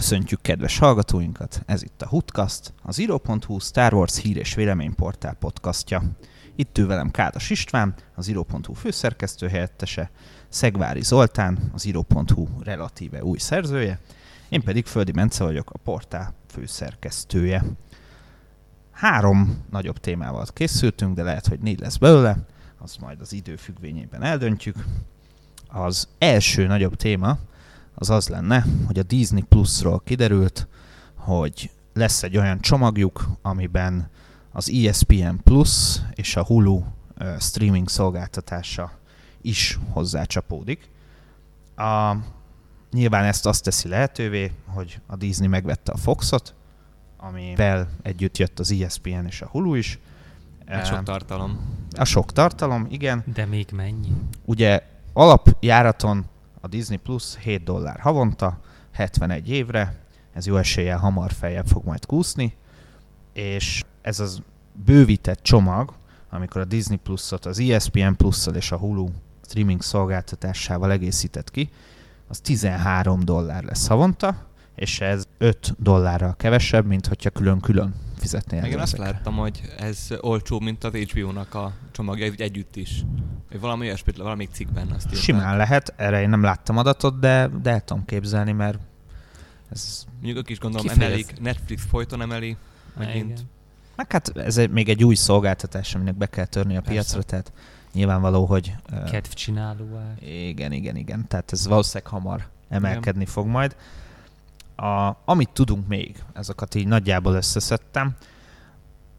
Köszöntjük kedves hallgatóinkat, ez itt a Hutkast, az iro.hu Star Wars hír és véleményportál podcastja. Itt ül velem Kádas István, az iro.hu főszerkesztő helyettese, Szegvári Zoltán, az iro.hu relatíve új szerzője, én pedig Földi Mence vagyok, a portál főszerkesztője. Három nagyobb témával készültünk, de lehet, hogy négy lesz belőle, az majd az idő függvényében eldöntjük. Az első nagyobb téma az az lenne, hogy a Disney Plus-ról kiderült, hogy lesz egy olyan csomagjuk, amiben az ESPN Plus és a Hulu streaming szolgáltatása is hozzácsapódik. A, nyilván ezt azt teszi lehetővé, hogy a Disney megvette a Foxot, amivel együtt jött az ESPN és a Hulu is. A sok tartalom. A sok tartalom, igen. De még mennyi? Ugye alapjáraton a Disney Plus 7 dollár havonta, 71 évre, ez jó eséllyel hamar feljebb fog majd kúszni, és ez az bővített csomag, amikor a Disney Plus-ot az ESPN Plus-szal és a Hulu streaming szolgáltatásával egészített ki, az 13 dollár lesz havonta, és ez 5 dollárral kevesebb, mint hogyha külön-külön fizetnél. Meg én azt láttam, hogy ez olcsóbb, mint az HBO-nak a csomagja egy, együtt is. Vagy valami olyasmit, valami cikkben azt írták. Simán lehet, erre én nem láttam adatot, de, de el tudom képzelni, mert ez... Mondjuk ők is gondolom Kifejez- emelik, Netflix folyton emeli, megint. Igen. Meg hát ez egy, még egy új szolgáltatás, aminek be kell törni a Persze. piacra, tehát nyilvánvaló, hogy... Kedvcsináló ár. Igen, igen, igen. Tehát ez valószínűleg hamar emelkedni fog majd. A, amit tudunk még, azokat így nagyjából összeszedtem.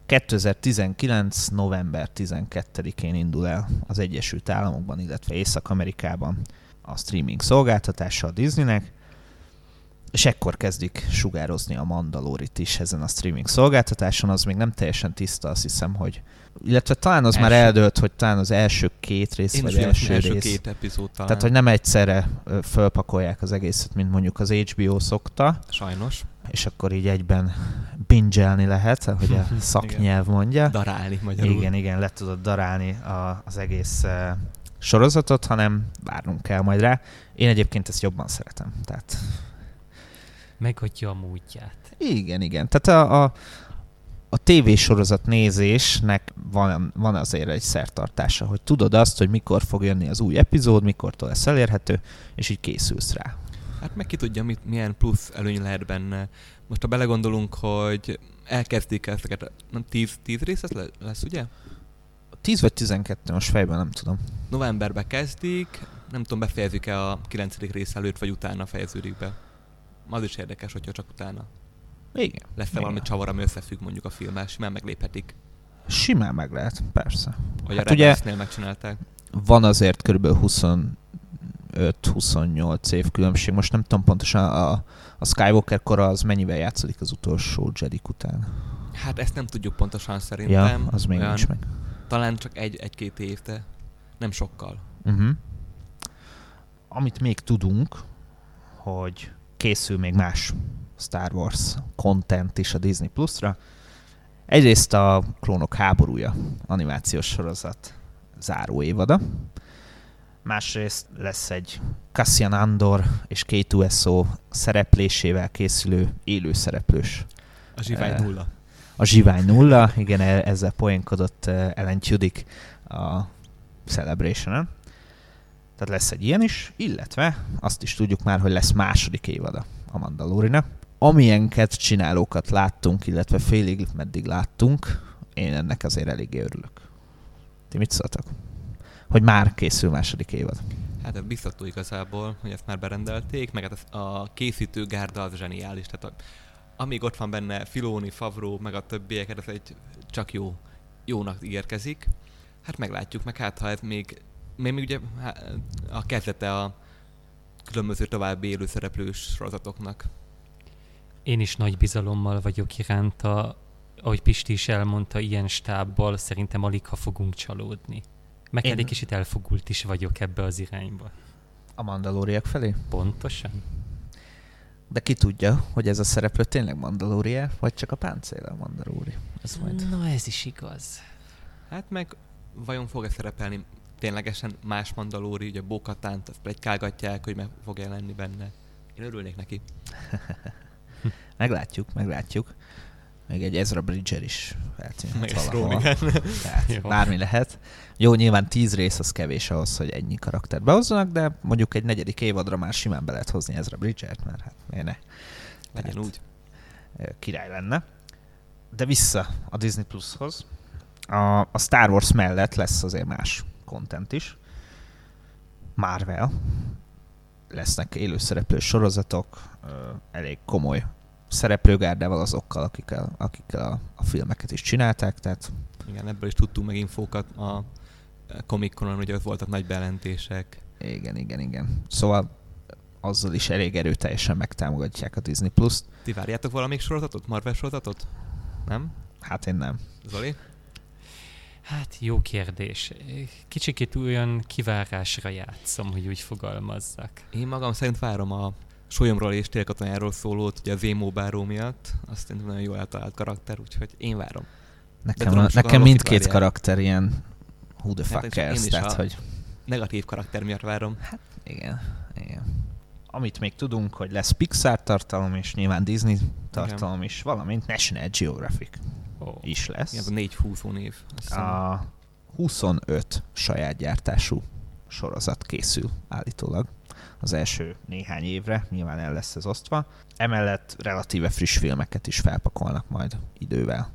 2019. november 12-én indul el az Egyesült Államokban, illetve Észak-Amerikában a streaming szolgáltatása a Disneynek, és ekkor kezdik sugározni a Mandalorit is ezen a streaming szolgáltatáson, az még nem teljesen tiszta, azt hiszem, hogy illetve talán az már Első. eldőlt, hogy talán az első két rész, Én vagy első, első, rész. két epizód talán. Tehát, hogy nem egyszerre fölpakolják az egészet, mint mondjuk az HBO szokta, Sajnos. és akkor így egyben bingelni lehet, ahogy a szaknyelv mondja. Darálni magyarul. Igen, igen, le tudod darálni a, az egész sorozatot, hanem várnunk kell majd rá. Én egyébként ezt jobban szeretem. Tehát Megadja a módját. igen, igen. Tehát a, a, a tévésorozat nézésnek van, van azért egy szertartása, hogy tudod azt, hogy mikor fog jönni az új epizód, mikortól lesz elérhető, és így készülsz rá. Hát meg ki tudja, mit, milyen plusz előny lehet benne. Most ha belegondolunk, hogy elkezdik ezeket, nem 10, 10 rész ez le- lesz, ugye? 10 vagy 12, most fejben nem tudom. Novemberbe kezdik, nem tudom, befejezik-e a 9. rész előtt, vagy utána fejeződik be. Az is érdekes, hogyha csak utána. Igen. Lesz-e Igen. valami csavar, ami összefügg mondjuk a filmmel, simán megléphetik. Simán meg lehet, persze. Vagy Hát a ugye- megcsinálták. Van azért kb. 25-28 év különbség. Most nem tudom pontosan a, a Skywalker kora az mennyivel játszódik az utolsó Jedi után. Hát ezt nem tudjuk pontosan szerintem. Ja, az még Olyan- nincs meg. Talán csak egy, egy-két év, de nem sokkal. Uh-huh. Amit még tudunk, hogy készül még más Star Wars content is a Disney Plus-ra. Egyrészt a Klónok háborúja animációs sorozat záró évada. Másrészt lesz egy Cassian Andor és K2SO szereplésével készülő élő szereplős A zsivány Eh, nulla. a Zsivány nulla, igen, e- ezzel poénkodott eh, Ellen Tudyk a celebration Tehát lesz egy ilyen is, illetve azt is tudjuk már, hogy lesz második évada a Mandalorinak. Amilyenket csinálókat láttunk, illetve félig meddig láttunk, én ennek azért eléggé örülök. Ti mit szóltak? Hogy már készül második évad. Hát ez biztató igazából, hogy ezt már berendelték, meg hát a készítő gárda az zseniális. Tehát a, amíg ott van benne Filoni, Favró, meg a többieket, ez egy csak jó, jónak ígérkezik. Hát meglátjuk, meg hát ha ez még, még, még ugye há- a kezdete a különböző további élőszereplős sorozatoknak. Én is nagy bizalommal vagyok iránta, ahogy Pisti is elmondta, ilyen stábbal szerintem alig ha fogunk csalódni. Meg Én- egy kicsit elfogult is vagyok ebbe az irányba. A Mandaloriak felé? Pontosan. De ki tudja, hogy ez a szereplő tényleg Mandalória, vagy csak a páncél a Mandalóri. Ez majd... Na ez is igaz. Hát meg vajon fog-e szerepelni ténylegesen más Mandalóri, ugye Bokatánt, azt plegykálgatják, hogy meg fog jelenni benne. Én örülnék neki. Meglátjuk, meglátjuk. Még egy Ezra Bridger is feltűnhet valahol. Tehát bármi lehet. Jó, nyilván tíz rész az kevés ahhoz, hogy ennyi karaktert behozzanak, de mondjuk egy negyedik évadra már simán be lehet hozni Ezra Bridgert, mert hát miért ne? Legyen Tehát, úgy. Király lenne. De vissza a Disney Plushoz. A, a Star Wars mellett lesz azért más content is. Marvel. Lesznek élőszereplős sorozatok, elég komoly szereplőgárdával azokkal, akikkel, akikkel a, a filmeket is csinálták, tehát Igen, ebből is tudtunk meg infókat a comic conon ugye ott voltak nagy bejelentések. Igen, igen, igen. Szóval azzal is elég erőteljesen megtámogatják a Disney Plus-t. Ti várjátok valamelyik sorozatot? Marvel sorozatot? Nem? Hát én nem. Zoli? Hát jó kérdés. Kicsikét olyan kivárásra játszom, hogy úgy fogalmazzak. Én magam szerint várom a Solyomról és Télkatonáról szólót, ugye az Émó Báró miatt. Azt szerintem nagyon jól eltalált karakter, úgyhogy én várom. Nekem, tudom, a, nekem mindkét karakter ilyen who the Hát fuck én cares, is tehát a- hogy Negatív karakter miatt várom. igen, igen. Amit még tudunk, hogy lesz Pixar tartalom, és nyilván Disney tartalom is, valamint National Geographic Ó, is lesz. Ez a négy név. A 25 saját gyártású sorozat készül állítólag az első néhány évre, nyilván el lesz ez osztva. Emellett relatíve friss filmeket is felpakolnak majd idővel.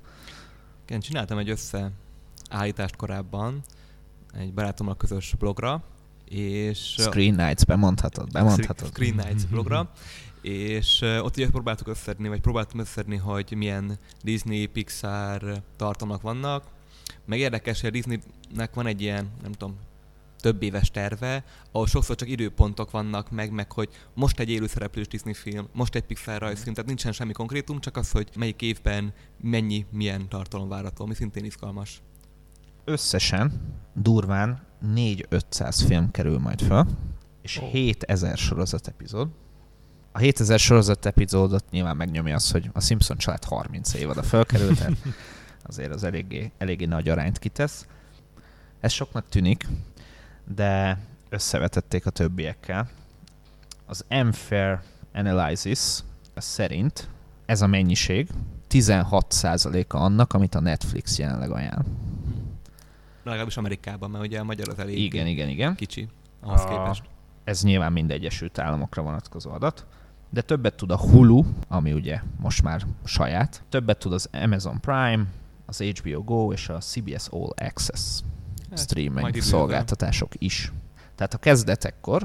Igen, csináltam egy összeállítást korábban egy barátommal közös blogra, és Screen Nights, bemondhatod, bemondhatod. Screen Nights blogra, és ö, ott ugye próbáltuk összedni, vagy próbáltam összedni, hogy milyen Disney, Pixar tartalmak vannak. Meg érdekes, hogy a Disneynek van egy ilyen, nem tudom, több éves terve, ahol sokszor csak időpontok vannak meg, meg hogy most egy élőszereplős Disney film, most egy Pixar rajzfilm, tehát nincsen semmi konkrétum, csak az, hogy melyik évben mennyi, milyen tartalom várható, ami szintén izgalmas. Összesen durván 4-500 film kerül majd föl, és Ó. 7000 sorozat epizód. A 7000 sorozat epizódot nyilván megnyomja az, hogy a Simpson család 30 évada fölkerült, tehát azért az eléggé, eléggé nagy arányt kitesz. Ez soknak tűnik, de összevetették a többiekkel. Az Unfair Analysis szerint ez a mennyiség 16%-a annak, amit a Netflix jelenleg ajánl. Legalábbis Amerikában, mert ugye a magyar az elég Igen, igen, igen. kicsi ahhoz A- képest. Ez nyilván mind Egyesült Államokra vonatkozó adat. De többet tud a Hulu, ami ugye most már saját. Többet tud az Amazon Prime, az HBO Go és a CBS All Access Hát, streaming szolgáltatások is. Tehát a kezdetekkor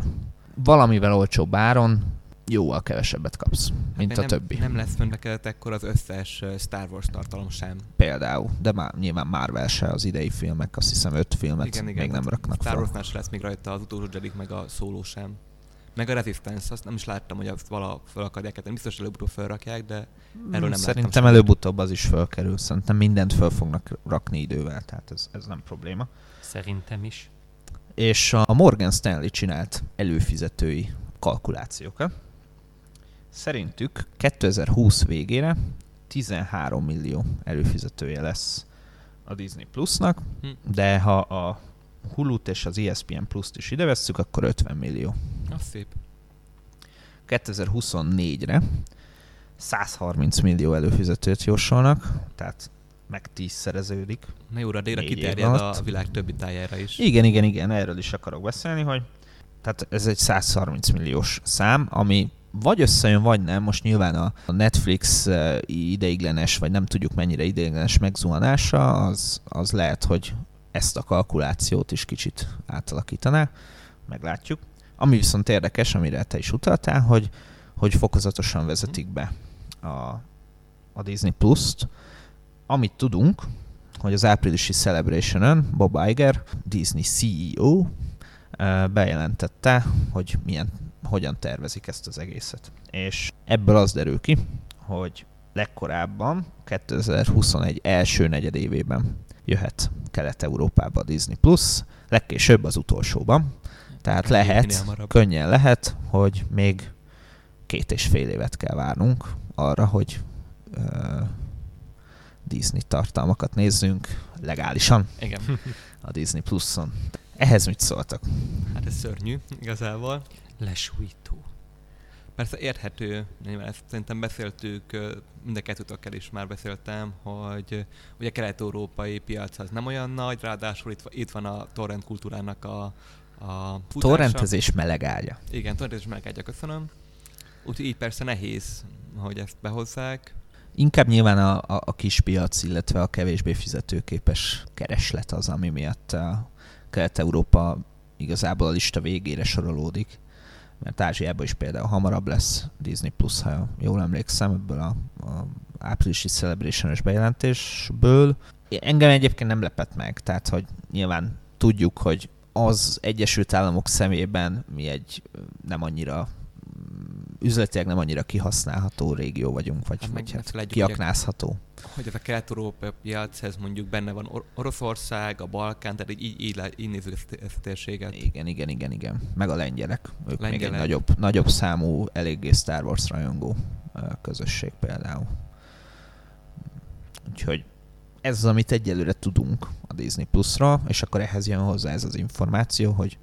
valamivel olcsóbb áron jóval kevesebbet kapsz, mint Hát a nem, többi. Nem lesz fönnekelt ekkor az összes Star Wars tartalom sem. Például, de már nyilván Marvel se az idei filmek, azt hiszem öt filmet még nem raknak Star fel. Warsnál se lesz még rajta az utolsó Jedi, meg a szóló sem. Meg a Resistance, azt nem is láttam, hogy azt vala fel akarják tenni. Biztos előbb-utóbb felrakják, de erről nem Szerintem előbb-utóbb az is fölkerül. Szerintem mindent föl fognak rakni idővel, tehát ez, ez nem probléma. Szerintem is. És a Morgan Stanley csinált előfizetői kalkulációkat. Szerintük 2020 végére 13 millió előfizetője lesz a Disney Plusnak, Hm. de ha a Hulu-t és az ESPN Plus-t is ide vesszük, akkor 50 millió. Az szép. 2024-re 130 millió előfizetőt jósolnak, tehát meg tízszereződik. Na jó, addigra kiterjed a világ többi tájára is. Igen, igen, igen, erről is akarok beszélni, hogy tehát ez egy 130 milliós szám, ami vagy összejön, vagy nem. Most nyilván a Netflix eh, ideiglenes, vagy nem tudjuk mennyire ideiglenes megzuhanása, az, az lehet, hogy ezt a kalkulációt is kicsit átalakítaná. Meglátjuk. Ami viszont érdekes, amire te is utaltál, hogy, hogy fokozatosan vezetik be a, a Disney Plus-t. Amit tudunk, hogy az áprilisi celebration Bob Iger, Disney CEO, ö, bejelentette, hogy milyen, hogyan tervezik ezt az egészet. És ebből az derül ki, hogy legkorábban 2021 első negyedévében jöhet Kelet-Európába a Disney Plus, legkésőbb az utolsóban. Tehát Minél lehet, hamarabb. könnyen lehet, hogy még két és fél évet kell várnunk arra, hogy ö, Disney tartalmakat nézzünk legálisan Igen. a Disney Plus-on. Ehhez mit szóltak? Hát ez szörnyű, igazából. Lesújtó. Persze érthető, nyilván ezt szerintem beszéltük, mind a kettőtökkel is már beszéltem, hogy ugye a kelet-európai piac az nem olyan nagy, ráadásul itt, itt van a torrent kultúrának a, a futása. Torrentezés meleg ágya. Igen, torrentezés megállja, köszönöm. Úgyhogy így persze nehéz, hogy ezt behozzák. Inkább nyilván a, a, a kis piac, illetve a kevésbé fizetőképes kereslet az, ami miatt a Kelet-Európa igazából a lista végére sorolódik. Mert Ázsiában is például hamarabb lesz Disney Plus, ha jól emlékszem, ebből a, a áprilisi celebration bejelentésből. Engem egyébként nem lepett meg, tehát hogy nyilván tudjuk, hogy az Egyesült Államok szemében mi egy nem annyira üzletileg nem annyira kihasználható régió vagyunk, vagy, Hát vagy hát kiaknázható. Hogy ez a kelet-európai piac, ez mondjuk benne van Or- Oroszország, a Balkán, tehát így, így, így, így nézzük ezt, ezt a térséget. Igen, igen, igen, igen. Meg a lengyelek. Ők lengyelek. még egy nagyobb, nagyobb számú, eléggé Star Wars rajongó közösség például. Úgyhogy ez az, amit egyelőre tudunk a Disney Plus-ra, és akkor ehhez jön hozzá ez az információ, hogy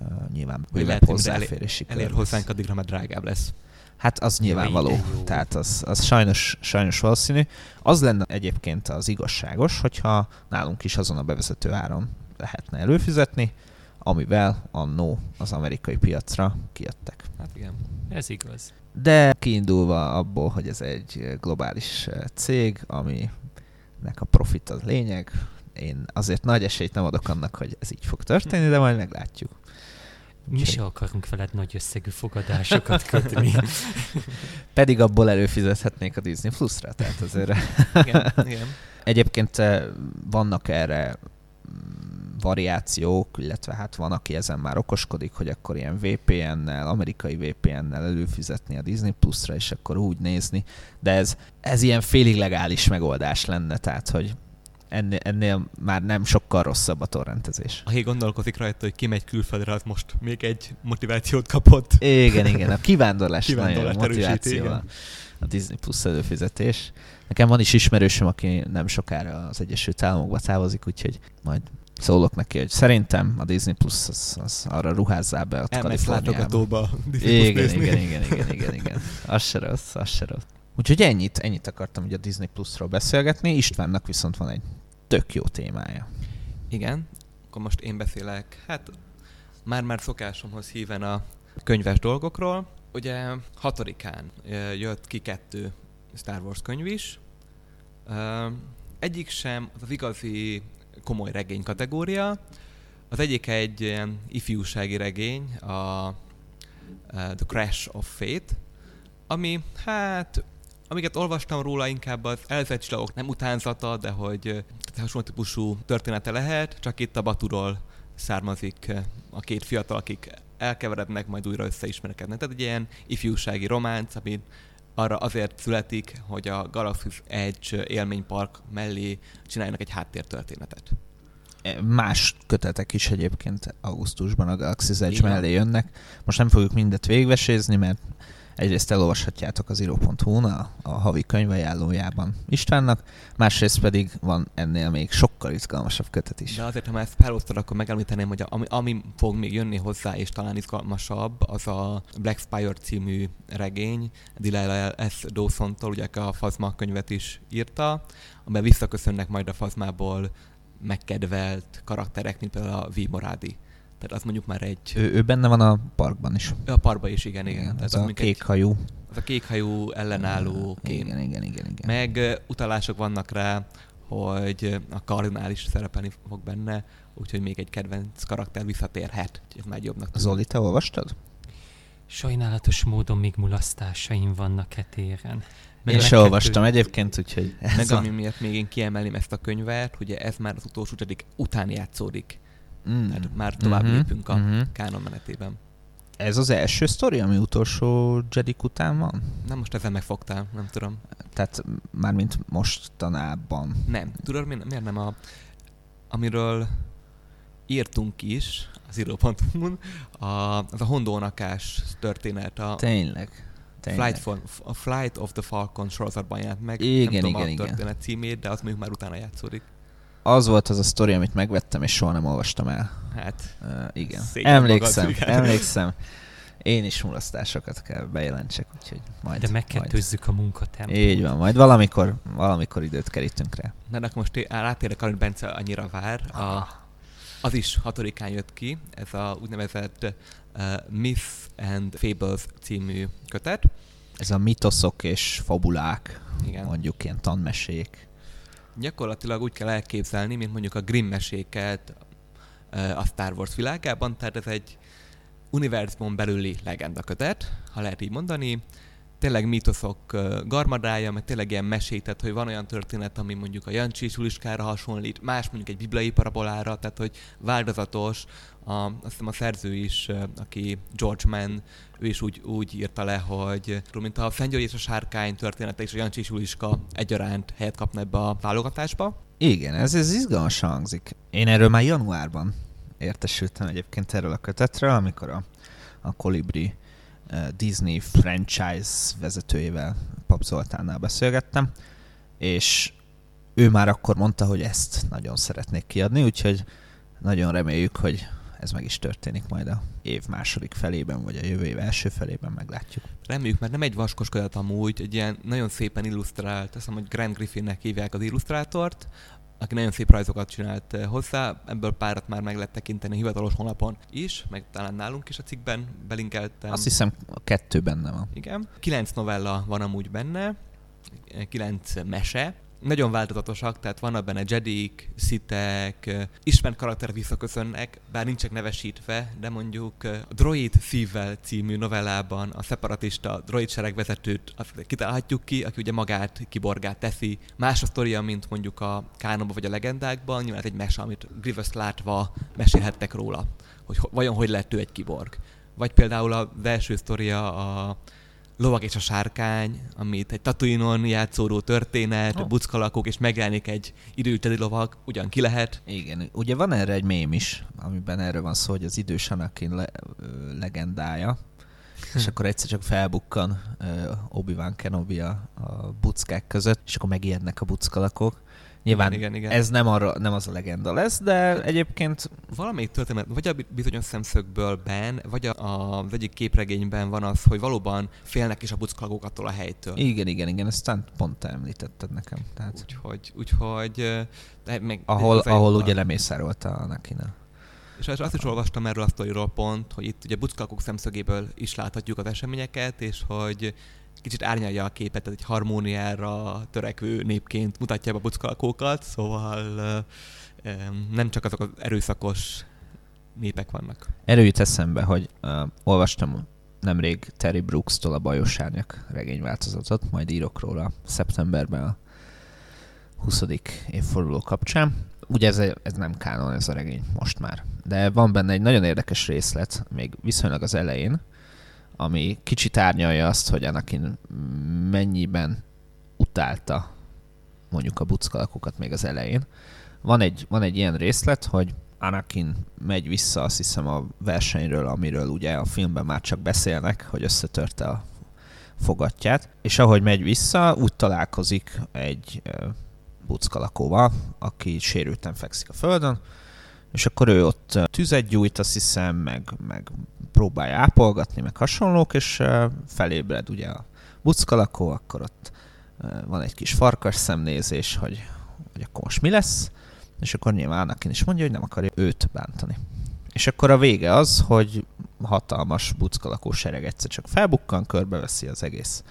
uh, nyilván bővebb lehet, elér- hozzáférési Elér lesz. hozzánk, addigra már drágább lesz. Hát az nyilvánvaló. Jó. Tehát az, az sajnos, sajnos valószínű. Az lenne egyébként az igazságos, hogyha nálunk is azon a bevezető áron lehetne előfizetni, amivel annó az amerikai piacra kijöttek. Hát igen. Ez igaz. De kiindulva abból, hogy ez egy globális cég, aminek a profit az lényeg, én azért nagy esélyt nem adok annak, hogy ez így fog történni, de majd meglátjuk. Mi se akarunk veled nagy összegű fogadásokat kötni. Pedig abból előfizethetnék a Disney Plus-ra, tehát azért igen, igen. Egyébként eh, vannak erre variációk, illetve hát van, aki ezen már okoskodik, hogy akkor ilyen VPN-nel, amerikai VPN-nel előfizetni a Disney Plus-ra, és akkor úgy nézni, de ez, ez ilyen félig legális megoldás lenne, tehát hogy ennél, ennél már nem sokkal rosszabb a torrentezés. Aki gondolkozik rajta, hogy kimegy külföldre, az most még egy motivációt kapott. Igen, igen, a kivándorlás nagyon erősíti, motiváció a, Disney Plus előfizetés. Nekem van is ismerősöm, aki nem sokára az Egyesült Államokba távozik, úgyhogy majd szólok neki, hogy szerintem a Disney Plus az, az arra ruházzá be ott Kaliforniába. látogatóba Disney Plus Igen, nézni. igen, igen, igen, igen, igen. Az se rossz, az se rossz. Úgyhogy ennyit, ennyit akartam ugye a Disney Plus-ról beszélgetni, Istvánnak viszont van egy tök jó témája. Igen, akkor most én beszélek, hát már-már szokásomhoz híven a könyves dolgokról. Ugye hatodikán jött ki kettő Star Wars könyv is. Egyik sem az, az igazi komoly regény kategória. Az egyik egy ilyen ifjúsági regény, a The Crash of Fate, ami hát amiket olvastam róla, inkább az elzett nem utánzata, de hogy hasonló típusú története lehet, csak itt a Baturól származik a két fiatal, akik elkeverednek, majd újra összeismerkednek. Tehát egy ilyen ifjúsági románc, ami arra azért születik, hogy a Galaxy Edge élménypark mellé csináljanak egy háttértörténetet. E, Más kötetek is egyébként augusztusban a Galaxy's Edge van. mellé jönnek. Most nem fogjuk mindet végvesézni, mert egyrészt elolvashatjátok az iro.hu-n a, a havi könyvajánlójában Istvánnak, másrészt pedig van ennél még sokkal izgalmasabb kötet is. De azért, ha már ezt felosztod, akkor megemlíteném, hogy a- ami, ami fog még jönni hozzá, és talán izgalmasabb, az a Black Spire című regény, Delilah S. Dawson-tól, ugye a Fazma könyvet is írta, amiben visszaköszönnek majd a Fazmából megkedvelt karakterek, mint például a V. Tehát az mondjuk már egy... Ő, ő benne van a parkban is. A parba is, igen, igen. igen ez az a mondjuk kék Egy, hajú. az a kékhajú ellenálló kém. Igen, igen, igen, igen. Meg utalások vannak rá, hogy a kardinál is szerepelni fog benne, úgyhogy még egy kedvenc karakter visszatérhet. Úgyhogy ez már jobbnak tűnik. Zoli, te olvastad? Sajnálatos módon még mulasztásaim vannak e téren. Én se olvastam egyébként, úgyhogy ez Meg a... ami miatt még én kiemelném ezt a könyvet, ugye ez már az utolsó ötödik után játszódik. Mm. Tehát már tovább Mhm, lépünk a mhm. kánon menetében. Ez az első sztori, ami utolsó Jedik után van? Na most ezen megfogtál, nem tudom. Tehát mármint mostanában. Nem. Tudod, mi- miért nem a... Amiről írtunk is az író.hu-n, a, az a hondónakás történet, a Tényleg. Tényleg. Flight, for, a Flight of the Falcon sorozatban jelent meg. Igen, nem tudom igen, a igen. történet címét, de az mondjuk már utána játszódik. Az volt az a sztori, amit megvettem, és soha nem olvastam el. Hát, Uh, igen. Emlékszem, magad, igen. emlékszem. Én is mulasztásokat kell bejelentsek, úgyhogy majd... De majd. megkettőzzük a munkatempót. Így van, majd valamikor, valamikor időt kerítünk rá. Na, de akkor most té- rátérek hogy Bence annyira vár. A, az is hatodikán jött ki, ez a úgynevezett uh, Myth and Fables című kötet. Ez a mitoszok és fabulák, Igen. mondjuk ilyen tanmesék. Gyakorlatilag úgy kell elképzelni, mint mondjuk a Grimm meséket uh, a Star Wars világában, tehát ez egy univerzumon belüli legenda kötet, ha lehet így mondani. Tényleg mítoszok uh, garmadája, meg tényleg ilyen mesék, hogy van olyan történet, ami mondjuk a Jancsi Suliskára hasonlít, más mondjuk egy bibliai parabolára, tehát hogy változatos. A, azt hiszem a szerző is, aki George Mann, ő is úgy, úgy írta le, hogy mint a Fengyori és a Sárkány története és a Jancsi Suliska egyaránt helyet kapna ebbe a válogatásba. Igen, ez, ez izgalmasan hangzik. Én erről már januárban értesültem egyébként erről a kötetről, amikor a, a Colibri uh, Disney franchise vezetőjével Pap Zoltánnal beszélgettem, és ő már akkor mondta, hogy ezt nagyon szeretnék kiadni, úgyhogy nagyon reméljük, hogy ez meg is történik majd a év második felében, vagy a jövő év első felében, meglátjuk. Reméljük, mert nem egy vaskos kötet amúgy, egy ilyen nagyon szépen illusztrált, azt hiszem, hogy Grant Griffinnek hívják az illusztrátort, aki nagyon szép rajzokat csinált eh, hozzá, ebből párat már meg lehet tekinteni a hivatalos honlapon is, meg talán nálunk is a cikkben belinkeltem. Azt hiszem a kettő benne van. Igen. Kilenc novella van amúgy benne, kilenc mese, nagyon változatosak, tehát vannak benne jedik, szitek, ismert karakterek visszaköszönnek, bár nincsenek nevesítve, de mondjuk a Droid szívvel című novellában a szeparatista droid seregvezetőt azt kitalálhatjuk ki, aki ugye magát kiborgát teszi. Más a sztoria, mint mondjuk a kánonban vagy a legendákban, nyilván ez egy mese, amit Grievous látva mesélhettek róla, hogy ho- vajon hogy lett ő egy kiborg. Vagy például a első sztoria a Lovag és a sárkány, amit egy Tatooine-on játszódó történet, Oh. buckalakók, és megjelenik egy időteli lovag, ugyan ki lehet. Igen, ugye van erre egy mém is, amiben erről van szó, hogy az idős Anakin le, legendája, és akkor egyszer csak felbukkan ö, Obi-Wan Kenobi a, a buckák között, és akkor megijednek a buckalakok. Nyilván igen, igen. ez nem, arra, nem az a legenda lesz, de egyébként Valamelyik történet, vagy a bizonyos szemszögből ben, vagy a, a, az egyik képregényben van az, hogy valóban félnek is a buckalakók attól a helytől. igen, igen, igen, ezt pont te említetted nekem. Tehát, Úgyhogy, úgyhogy de meg, ahol, de- ahol ugye lemészárolta a anakin És azt is olvastam erről a sztoriról pont, hogy itt ugye buckalakók szemszögéből is láthatjuk az eseményeket, és hogy kicsit árnyalja a képet, tehát egy harmóniára törekvő népként mutatja be a buckalakókat, szóval nem csak azok az erőszakos népek vannak. Erről jut eszembe, hogy uh, olvastam nemrég Terry Brooks-tól a Bajos Árnyak regényváltozatot, majd írok róla szeptemberben a 20. évforduló kapcsán. Ugye ez, ez nem kánon ez a regény most már, de van benne egy nagyon érdekes részlet, még viszonylag az elején, ami kicsit árnyalja azt, hogy Anakin mennyiben utálta mondjuk a buckalakokat még az elején. Van egy, van egy ilyen részlet, hogy Anakin megy vissza, azt hiszem a versenyről, amiről ugye a filmben már csak beszélnek, hogy összetörte a fogatját, és ahogy megy vissza, úgy találkozik egy buckalakóval, aki sérülten fekszik a földön, és akkor ő ott tüzet gyújt, azt hiszem, meg, meg próbálja ápolgatni, meg hasonlók, és felébred ugye a buckalakó, akkor ott van egy kis farkas szemnézés, hogy, hogy akkor most mi lesz, és akkor nyilván Anakin is mondja, hogy nem akarja őt bántani. És akkor a vége az, hogy hatalmas buckalakó sereg egyszer csak felbukkan, körbeveszi az egész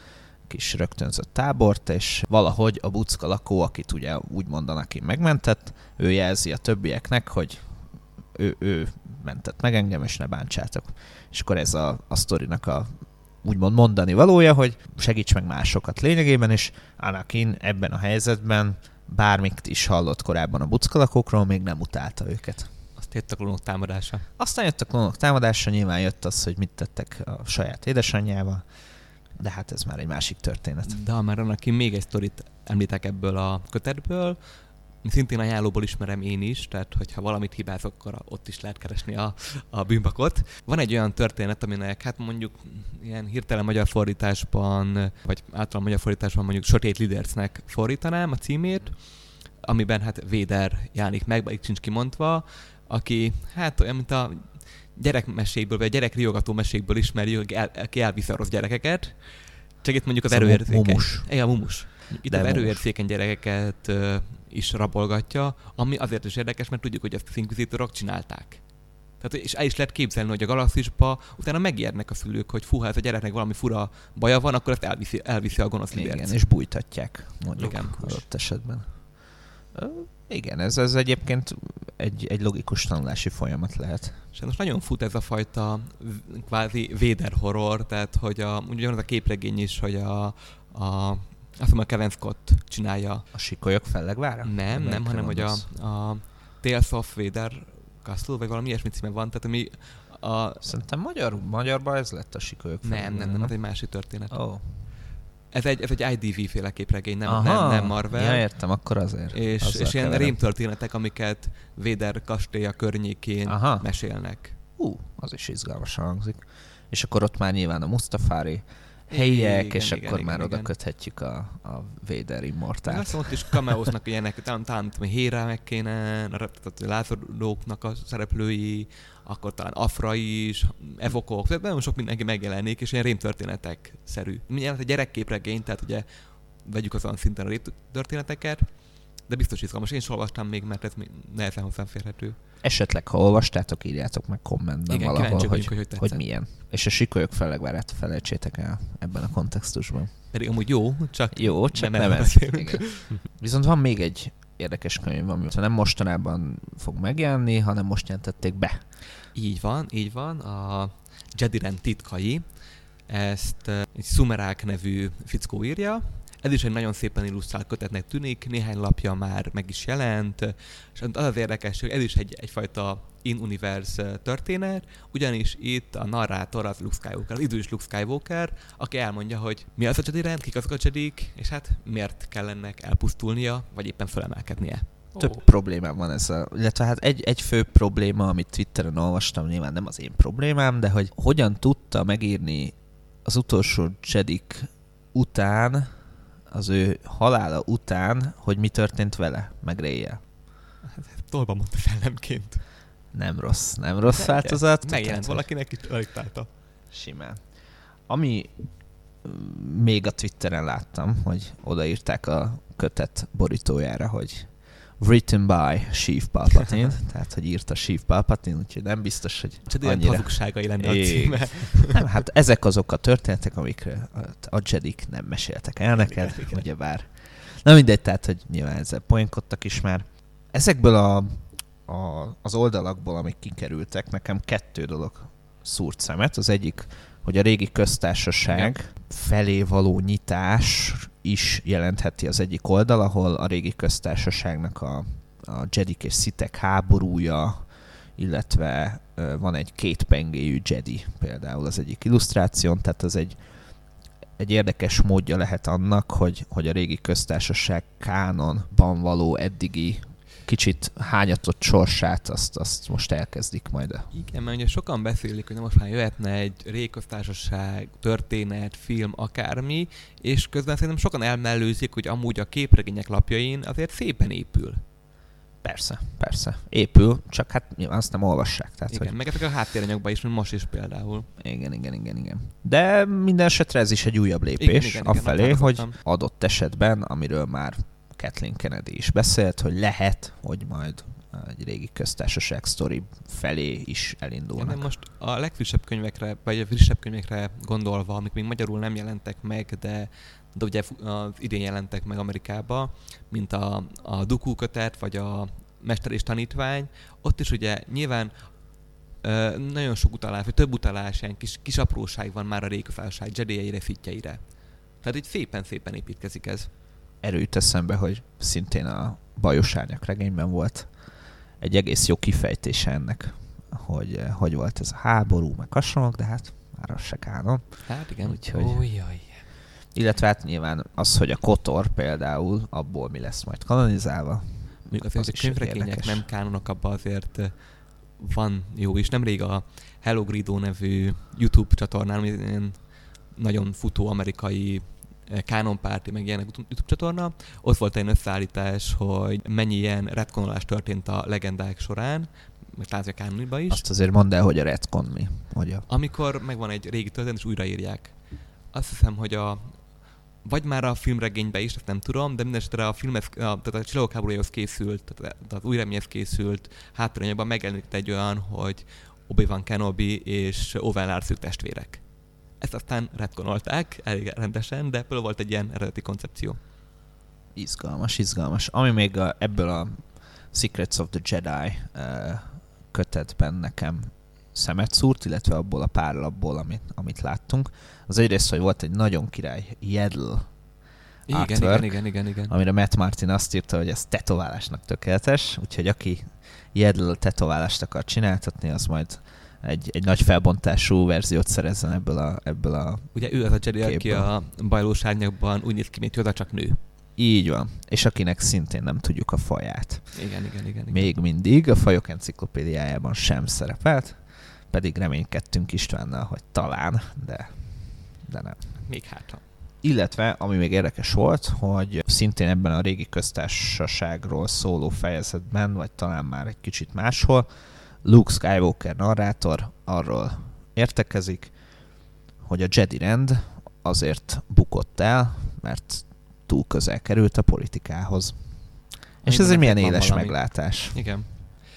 kis rögtönzött tábort, és valahogy a buckalakó, akit ugye úgy mondanak én megmentett, ő jelzi a többieknek, hogy ő, ő mentett meg engem, és ne bántsátok. És akkor ez a, a sztorinak a úgymond mondani valója, hogy segíts meg másokat lényegében, és Anakin ebben a helyzetben bármit is hallott korábban a buckalakókról, még nem utálta őket. Azt jött a klónok támadása. Aztán jött a klónok támadása, nyilván jött az, hogy mit tettek a saját édesanyjával, de hát ez már egy másik történet. De ha már annak én még egy sztorit említek ebből a kötetből, szintén ajánlóból ismerem én is, tehát hogyha valamit hibázok, akkor ott is lehet keresni a, a bűnbakot. Van egy olyan történet, aminek hát mondjuk ilyen hirtelen magyar fordításban, vagy általán magyar fordításban mondjuk Sötét Lidersnek fordítanám a címét, amiben hát Véder jelenik meg, itt sincs kimondva, aki hát olyan, mint a gyerekmesékből, vagy gyerekriogató mesékből ismerjük, el, aki elviszi a rossz gyerekeket. Csak itt mondjuk az a erőérzékeny. mumus. Igen, mumus. Itt az mumus. erőérzékeny gyerekeket ö, is rabolgatja, ami azért is érdekes, mert tudjuk, hogy ezt az inkvizitorok csinálták. Tehát, és el is lehet képzelni, hogy a galaxisba utána megijednek a szülők, hogy fú, ha ez a gyereknek valami fura baja van, akkor ezt elviszi, elviszi a gonosz Igen, liberc. és bújtatják, mondjuk Igen. adott esetben. Ö, Igen, ez, ez egyébként egy, egy logikus tanulási folyamat lehet. És most nagyon fut ez a fajta kvázi Vader horror, tehát hogy a, ugyanaz a képregény is, hogy a, a azt hiszem a Kevin Scott csinálja. A sikolyok fellegvára? Nem, nem, Melyikre hanem hogy a, a Tales of Vader Castle, vagy valami ilyesmi címe van, tehát ami a... Szerintem magyar, magyarban ez lett a sikolyok Nem, nem, fellegvára, nem, ez egy másik történet. Oh. Ez egy, ez egy IDV féle képregény, nem, nem, nem Marvel. Ja, értem, akkor azért. és, Azzal és ilyen keverem. rémtörténetek, amiket Vader kastélya környékén Aha. mesélnek. Ú, az is izgalmasan hangzik. És akkor ott már nyilván a Mustafári helyiek, Igen, és igen, akkor igen, már oda igen. köthetjük a, a Vader Azt immortált. hiszem, ott is cameóznak ilyenek, talán, talán Héra meg kéne, tehát a lázadóknak a szereplői, akkor talán Afra is, Evokok, tehát nagyon sok mindenki megjelenik, és ilyen rémtörténetek-szerű. Mindjárt a gyerekképregény, tehát ugye vegyük azon szinten a rémtörténeteket, de biztos izgalmas. Én is olvastam még, mert ez nehezen hozzáférhető. Esetleg, ha olvastátok, írjátok meg kommentben Igen, valahol, hogy, hogy hogy hogy milyen. És a sikolyok fellegvárát felejtsétek el ebben a kontextusban. Pedig amúgy jó, csak Jó, csak nem nem, ez. Viszont van még egy érdekes könyv, ami nem mostanában fog megjelenni, hanem most jelentették be. Így van, így van. A Jedi Rend titkai. Ezt eh, egy Sumerák nevű fickó írja. Ez is egy nagyon szépen illusztrált kötetnek tűnik, néhány lapja már meg is jelent, és az az érdekes, hogy ez is egy, egyfajta in-universe történet, ugyanis itt a narrátor az Luke Skywalker, az idős Luke Skywalker, aki elmondja, hogy mi az a Jedi rend, kik azok a Jedik, és hát miért kell ennek elpusztulnia, vagy éppen felemelkednie. Több problémám van ezzel. Illetve hát egy, egy fő probléma, amit Twitteren olvastam, nyilván nem az én problémám, de hogy hogyan tudta megírni az utolsó Jedik után, az ő halála után, hogy mi történt vele, meg Réjel. Tolba mondta szellemként. Nem rossz, nem rossz változat. Megjelent valakinek, itt aliktálta. Simán. Ami mm, még a Twitteren láttam, hogy odaírták a kötet borítójára, hogy written by Sheev Palpatine, tehát hogy írta Sheev Palpatine, úgyhogy nem biztos, hogy Csak annyira... hazugságai lenne a címe. Nem, hát ezek azok a történetek, amikre a, Jedik nem meséltek el neked, igen. ugyebár. Na mindegy, tehát, hogy nyilván ezzel poénkodtak is már. Ezekből a, a, az oldalakból, amik kikerültek, nekem kettő dolog szúrt szemet. Az egyik, hogy a régi köztársaság felé való nyitás is jelentheti az egyik oldal, ahol a régi köztársaságnak a, a Jedik és Szitek háborúja, illetve van egy kétpengéjű Jedi például az egyik illusztráción, tehát az egy, egy érdekes módja lehet annak, hogy, hogy a régi köztársaság kánonban való eddigi kicsit hányatott sorsát, azt, azt most elkezdik majd. Igen, mert ugye sokan beszélik, hogy na most már jöhetne egy régköztársaság, történet, film, akármi, és közben szerintem sokan elmellőzik, hogy amúgy a képregények lapjain azért szépen épül. Persze, persze. Épül, csak hát nyilván azt nem olvassák. Tehát, Igen, hogy meg ezek a háttéranyagban is, mint most is például. igen, igen, igen, igen. De minden esetre ez is egy újabb lépés Igen, igen, igen, afelé, azt hogy hallottam. adott esetben, amiről már Kathleen Kennedy is beszélt, hogy lehet, hogy majd egy régi köztársaság sztori felé is elindulnak. de most a legfrissebb könyvekre, vagy a frissebb könyvekre gondolva, amik még magyarul nem jelentek meg, de, de ugye idén jelentek meg Amerikába, mint a, a Dooku kötet, vagy a Mester és Tanítvány, ott is ugye nyilván ö, nagyon sok utalás, vagy több utalás, ilyen kis, kis apróság van már a rékafálság Jedieire, fitjeire. Tehát így szépen-szépen építkezik ez. Erről jut eszembe, hogy szintén a Bajos Árnyak regényben volt egy egész jó kifejtése ennek, hogy eh, hogy volt ez a háború, meg hasonlók, de hát már az se kánon. Hát igen. Úgyhogy... Ujjaj. Illetve hát nyilván az, hogy a Kotor például, abból mi lesz majd kanonizálva. Mondjuk Az azért a is könyvregények nem kánonok, abban azért ö, van jó is. Nemrég a Hello Grido nevű YouTube csatornán, nagyon futó amerikai eh, Canon Party, meg ilyenek YouTube csatorna, ott volt egy összeállítás, hogy mennyi ilyen retkonolás történt a legendák során, meg talán a kánoniba is. Azt azért mondd el, hogy a retcon mi. Hogy a... Amikor megvan egy régi történet, és újraírják. Azt hiszem, hogy a, vagy már a filmregényben is, ezt nem tudom, de mindenesetre a filmhez, a, tehát a Csillagok háborújához készült, tehát az új reményhez készült hátrányában megjelenik egy olyan, hogy Obi-Wan Kenobi és Owen Lars testvérek. Ezt aztán retkonolták elég rendesen, de például volt egy ilyen eredeti koncepció. Izgalmas, izgalmas. Ami még a, ebből a Secrets of the Jedi uh, kötetben nekem szemet szúrt, illetve abból a pár lapból, amit, amit láttunk. Az egyrészt, hogy volt egy nagyon király Jedl igen, artwork, igen, igen, igen, igen. amire Matt Martin azt írta, hogy ez tetoválásnak tökéletes, úgyhogy aki Jedl tetoválást akar csináltatni, az majd egy, egy nagy felbontású verziót szerezzen ebből a, ebből a Ugye ő az a Jedi, aki a bajlós árnyakban úgy néz ki, mint Yoda, csak nő. Így van. És akinek szintén nem tudjuk a faját. Igen, igen, igen. igen. Még mindig a fajok enciklopédiájában sem szerepelt, pedig reménykedtünk Istvánnal, hogy talán, de, de nem. Még hátra. Illetve, ami még érdekes volt, hogy szintén ebben a régi köztársaságról szóló fejezetben, vagy talán már egy kicsit máshol, Luke Skywalker narrátor arról értekezik, hogy a Jedi rend azért bukott el, mert túl közel került a politikához. És ez egy milyen éles valami. meglátás. Igen.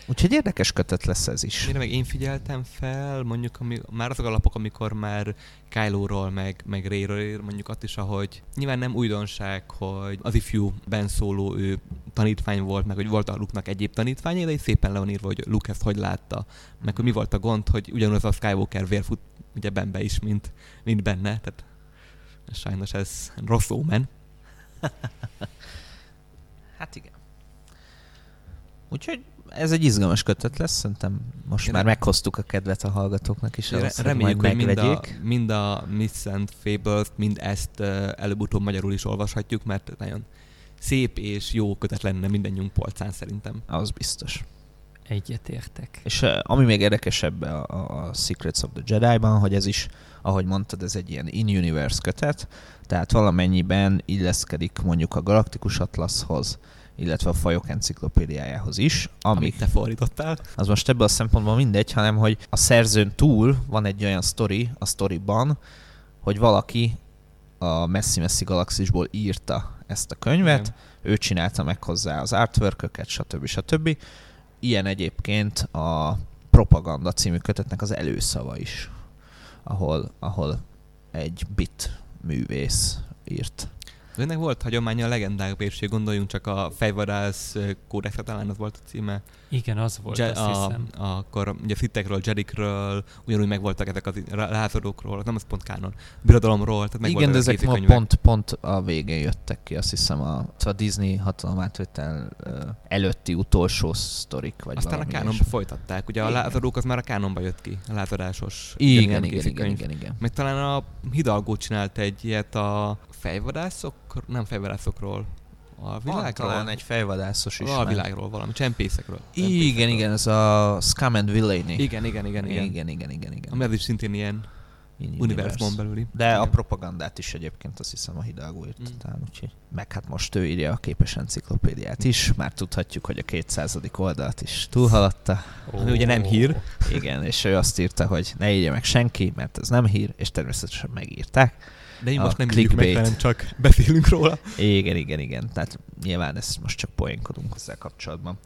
Úgyhogy érdekes kötet lesz ez is. Mire meg én figyeltem fel, mondjuk ami, már azok a lapok, amikor már Kylo-ról, meg, meg Ray-ről ír, mondjuk azt is, ahogy nyilván nem újdonság, hogy az ifjú Ben szóló ő tanítvány volt, meg hogy volt a Luke-nak egyéb tanítványa, de így szépen le van írva, hogy Luke ezt hogy látta. Meg hogy mi volt a gond, hogy ugyanaz a Skywalker vérfut ugye Benbe is, mint, mint benne. Tehát sajnos ez rossz ómen. hát igen. Úgyhogy ez egy izgalmas kötet lesz, szerintem most Én már meghoztuk a kedvet a hallgatóknak is. Re- reméljük, hogy mind a, mind a Myths and Fables, mind ezt uh, előbb-utóbb magyarul is olvashatjuk, mert nagyon szép és jó kötet lenne mindannyiunk polcán szerintem. Az biztos. Egyetértek. És uh, ami még érdekesebb a, a Secrets of the Jedi-ban, hogy ez is, ahogy mondtad, ez egy ilyen in-universe kötet, tehát valamennyiben illeszkedik mondjuk a Galaktikus Atlaszhoz, illetve a fajok enciklopédiájához is. Amik, amit te fordítottál. Az most ebből a szempontból mindegy, hanem hogy a szerzőn túl van egy olyan sztori a sztoriban, hogy valaki a messzi-messzi galaxisból írta ezt a könyvet, Igen. ő csinálta meg hozzá az artwork stb. stb. Ilyen egyébként a Propaganda című kötetnek az előszava is, ahol, ahol egy bit művész írt ennek volt hagyománya a legendák bérség, gondoljunk csak a fejvadász kódexre, talán az volt a címe. Igen, az volt, Je- azt a, hiszem. A, akkor ugye Fittekről, Jedikről, ugyanúgy megvoltak ezek az lázadókról, nem az pont kánon, birodalomról, tehát Igen, de ezek ma pont, pont a végén jöttek ki, azt hiszem a, a Disney hatalomátvétel előtti utolsó sztorik, vagy Aztán a kánonba is. folytatták, ugye igen. a lázadók az már a kánonba jött ki, a lázadásos. Igen, igen, igen, igen, igen, igen. Meg talán a Hidalgo csinált egy ilyet a fejvadászok, nem fejvadászokról, a világról? Talán egy fejvadászos is. A világról valami, csempészekről. csempészekről. Igen, igen, ez a Scum and Villainy. Igen, igen, igen. Igen, igen, igen, igen. igen. Ami az is szintén ilyen univerzumon belüli. De igen. a propagandát is egyébként azt hiszem a Hidalgo írt mm. talán, úgyhogy. Meg hát most ő írja a képes enciklopédiát is, már tudhatjuk, hogy a 200. oldalt is túlhaladta. Oh. Ami ugye nem hír. Igen, és ő azt írta, hogy ne írja meg senki, mert ez nem hír, és természetesen megírták. De én most nem clickbait. meg, hanem csak beszélünk róla. Igen, igen, igen. Tehát nyilván ezt most csak poénkodunk ezzel kapcsolatban.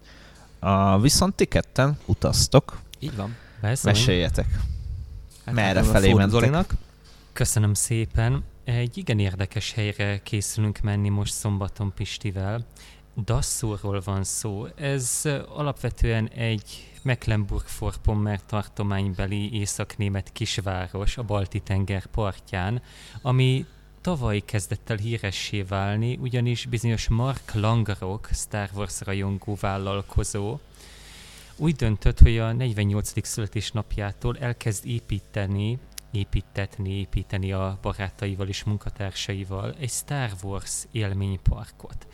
Uh, viszont ti ketten utaztok. Így van. Beszélünk. Meséljetek. Hát Merre felé mentek? Zolinak. Köszönöm szépen. Egy igen érdekes helyre készülünk menni most szombaton Pistivel. Dasszúrról van szó. Ez alapvetően egy Mecklenburg-Vorpommern tartománybeli északnémet kisváros a Balti-tenger partján, ami tavaly kezdett el híressé válni, ugyanis bizonyos Mark Langarok, Star Wars rajongó vállalkozó, úgy döntött, hogy a 48. születésnapjától elkezd építeni, építetni, építeni a barátaival és munkatársaival egy Star Wars élményparkot.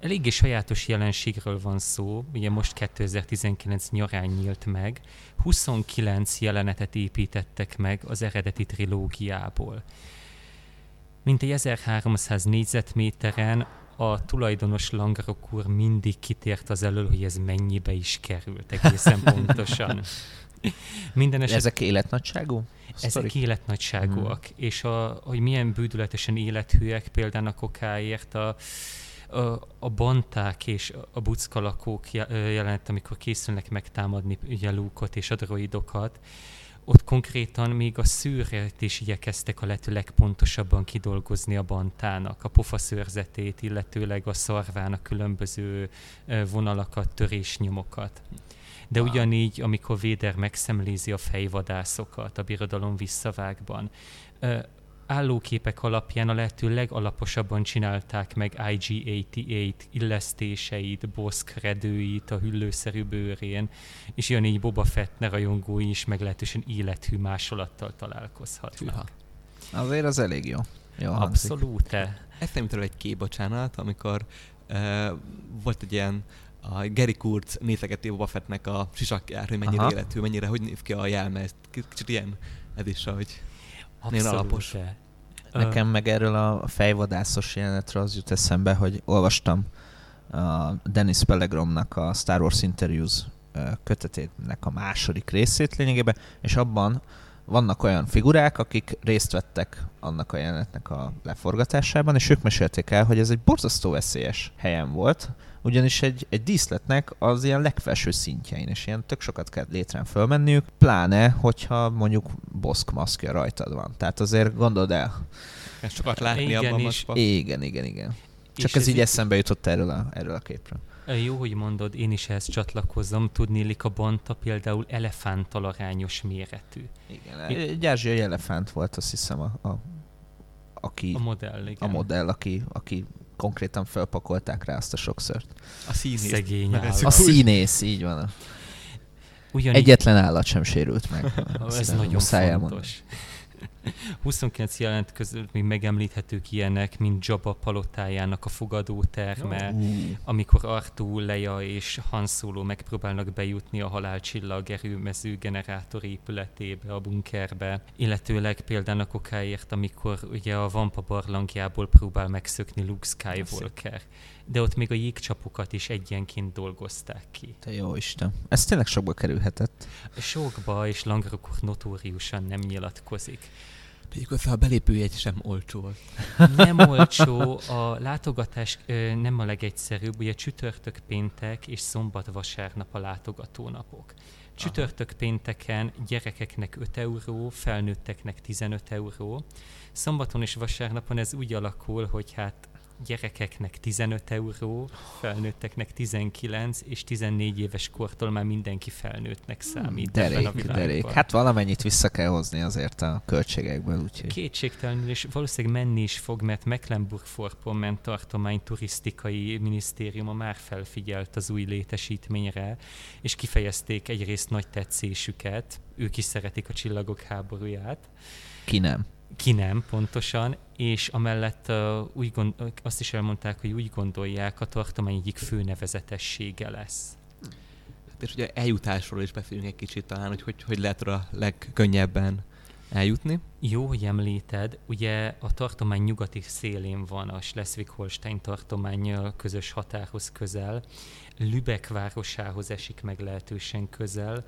Eléggé sajátos jelenségről van szó, ugye most 2019 nyarán nyílt meg, 29 jelenetet építettek meg az eredeti trilógiából. Mint egy 1300 négyzetméteren a tulajdonos Langrok úr mindig kitért az elől, hogy ez mennyibe is került egészen pontosan. Minden eset... Ezek életnagyságú? Ezek Sztorik? életnagyságúak, hmm. és a, hogy milyen bűdületesen élethűek például a kokáért a, a, banták és a buckalakók jelenet, amikor készülnek megtámadni ugye Luke-ot és a droidokat, ott konkrétan még a szűrét is igyekeztek a lehető legpontosabban kidolgozni a bantának, a pofaszőrzetét, illetőleg a szarvának különböző vonalakat, törésnyomokat. De ugyanígy, amikor Véder megszemlézi a fejvadászokat a birodalom visszavágban, állóképek alapján a lehető legalaposabban csinálták meg IG-88 illesztéseit, boszkredőit a hüllőszerű bőrén, és jön így Boba Fett ne rajongói is meglehetősen élethű másolattal találkozhatnak. Azért az elég jó. jó Abszolút. Eszembe egy kép, bocsánat, amikor uh, volt egy ilyen a Gary Kurtz nézegeti Boba Fettnek a sisakjár, hogy mennyire Aha. életű, mennyire, hogy néz ki a jelme, ez kicsit ilyen ez is, hogy Abszolút alapos. Nekem meg erről a fejvadászos jelenetről az jut eszembe, hogy olvastam a Dennis Pellegromnak a Star Wars Interviews kötetének a második részét lényegében, és abban vannak olyan figurák, akik részt vettek annak a jelenetnek a leforgatásában, és ők mesélték el, hogy ez egy borzasztó veszélyes helyen volt, ugyanis egy, egy díszletnek az ilyen legfelső szintjein, és ilyen tök sokat kell létrán fölmenniük, pláne, hogyha mondjuk boszk maszkja rajtad van. Tehát azért gondold el. Ezt sokat látni igen, abban is. Igen, igen, igen. Csak ez, ez így eszembe jutott erről a, erről a képről. Jó, hogy mondod, én is ehhez csatlakozom. Tudnélik a bonta például elefántal arányos méretű. Igen, egy ázsiai elefánt volt, azt hiszem, a, a aki, a modell, igen. A modell, aki, aki konkrétan felpakolták rá azt a sokszort. A színész. Szegény A színész, így van. Ugyanígy... Egyetlen állat sem sérült meg. Ez nagyon fontos. Elmondani. 29 jelent között még megemlíthetők ilyenek, mint Jabba palotájának a fogadóterme, oh. amikor Artú, Leia és Han Solo megpróbálnak bejutni a halálcsillag erőmező generátor épületébe, a bunkerbe, illetőleg például a kokáért, amikor ugye a Vampa barlangjából próbál megszökni Luke Skywalker. De ott még a jégcsapokat is egyenként dolgozták ki. Te jó Isten. Ez tényleg sokba kerülhetett. Sokba, és Langrokor notóriusan nem nyilatkozik. Pedig a belépőjegy sem olcsó. Nem olcsó, a látogatás ö, nem a legegyszerűbb, ugye csütörtök péntek és szombat vasárnap a látogatónapok. Csütörtök pénteken gyerekeknek 5 euró, felnőtteknek 15 euró. Szombaton és vasárnapon ez úgy alakul, hogy hát gyerekeknek 15 euró, felnőtteknek 19, és 14 éves kortól már mindenki felnőttnek számít derék, ebben a világban. Derék. Hát valamennyit vissza kell hozni azért a költségekből. Úgyhogy. Kétségtelenül, és valószínűleg menni is fog, mert Mecklenburg-Vorpommern tartomány turisztikai minisztériuma már felfigyelt az új létesítményre, és kifejezték egyrészt nagy tetszésüket, ők is szeretik a csillagok háborúját. Ki nem? Ki nem pontosan, és amellett uh, úgy gond, azt is elmondták, hogy úgy gondolják, a tartomány egyik fő nevezetessége lesz. Hát és ugye eljutásról is beszélünk egy kicsit talán, hogy hogy, hogy lehet a legkönnyebben eljutni. Jó, hogy említed. Ugye a tartomány nyugati szélén van a Schleswig-Holstein tartomány közös határhoz közel. Lübeck városához esik meg lehetősen közel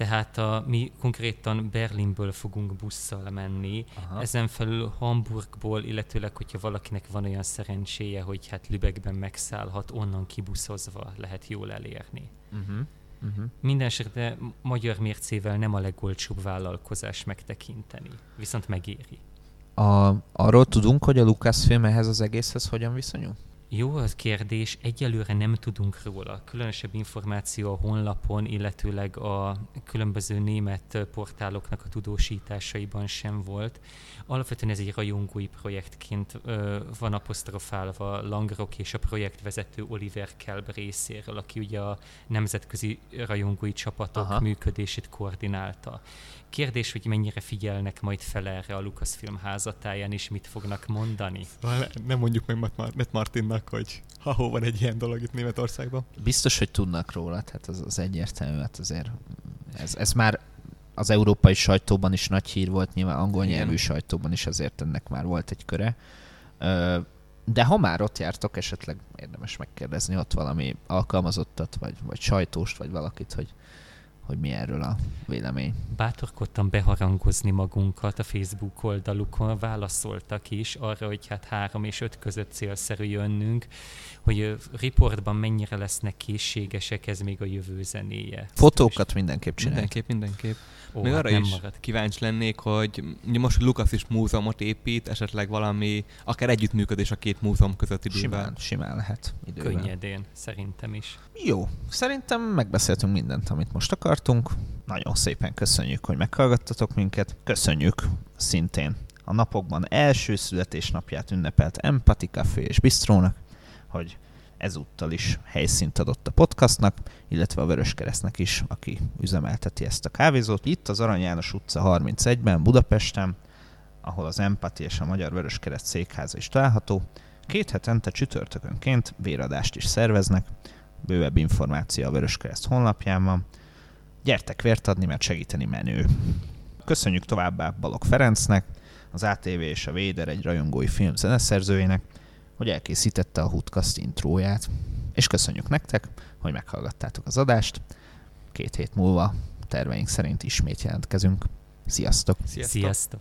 tehát a, mi konkrétan Berlinből fogunk busszal menni, Aha. ezen felül Hamburgból, illetőleg, hogyha valakinek van olyan szerencséje, hogy hát Lübeckben megszállhat, onnan kibuszozva lehet jól elérni. Uh-huh. Uh-huh. Mindenesetre magyar mércével nem a legolcsóbb vállalkozás megtekinteni, viszont megéri. A, arról tudunk, hogy a Lucasfilm ehhez az egészhez hogyan viszonyul? Jó az kérdés, egyelőre nem tudunk róla. Különösebb információ a honlapon, illetőleg a különböző német portáloknak a tudósításaiban sem volt. Alapvetően ez egy rajongói projektként ö, van apostrofálva Langrok és a projektvezető Oliver Kelb részéről, aki ugye a nemzetközi rajongói csapatok Aha. működését koordinálta. Kérdés, hogy mennyire figyelnek majd fel erre a Lucasfilm házatáján, és mit fognak mondani. Nem mondjuk meg Matt Martinnak, hogy ha van egy ilyen dolog itt Németországban. Biztos, hogy tudnak róla, tehát az, az egyértelmű, hát azért ez, ez már az európai sajtóban is nagy hír volt, nyilván angol Igen. nyelvű sajtóban is azért ennek már volt egy köre. De ha már ott jártok, esetleg érdemes megkérdezni ott valami alkalmazottat, vagy, vagy sajtóst, vagy valakit, hogy, hogy mi erről a vélemény. Bátorkodtam beharangozni magunkat a Facebook oldalukon, válaszoltak is arra, hogy hát három és öt között célszerű jönnünk, hogy ö, riportban mennyire lesznek készségesek, ez még a jövő zenéje. Fotókat mindenképp csinálj. Mindenképp, mindenképp. Ó, Még hát arra nem is marad. kíváncsi lennék, hogy most hogy Lukasz is múzeumot épít, esetleg valami, akár együttműködés a két múzeum között idővel. Simán, simán lehet idővel. Könnyedén, szerintem is. Jó, szerintem megbeszéltünk mindent, amit most akartunk. Nagyon szépen köszönjük, hogy meghallgattatok minket. Köszönjük szintén a napokban első születésnapját ünnepelt Empathy Café és Bistrónak, hogy ezúttal is helyszínt adott a podcastnak, illetve a Vöröskeresztnek is, aki üzemelteti ezt a kávézót. Itt az Arany János utca 31-ben, Budapesten, ahol az Empathy és a Magyar Vöröskereszt székháza is található. Két hetente csütörtökönként véradást is szerveznek, bővebb információ a Vöröskereszt honlapján van. Gyertek vért adni, mert segíteni menő. Köszönjük továbbá Balog Ferencnek, az ATV és a Véder egy rajongói film zeneszerzőjének, hogy elkészítette a Hoodcast intróját. És köszönjük nektek, hogy meghallgattátok az adást. Két hét múlva terveink szerint ismét jelentkezünk. Sziasztok! Sziasztok! Sziasztok!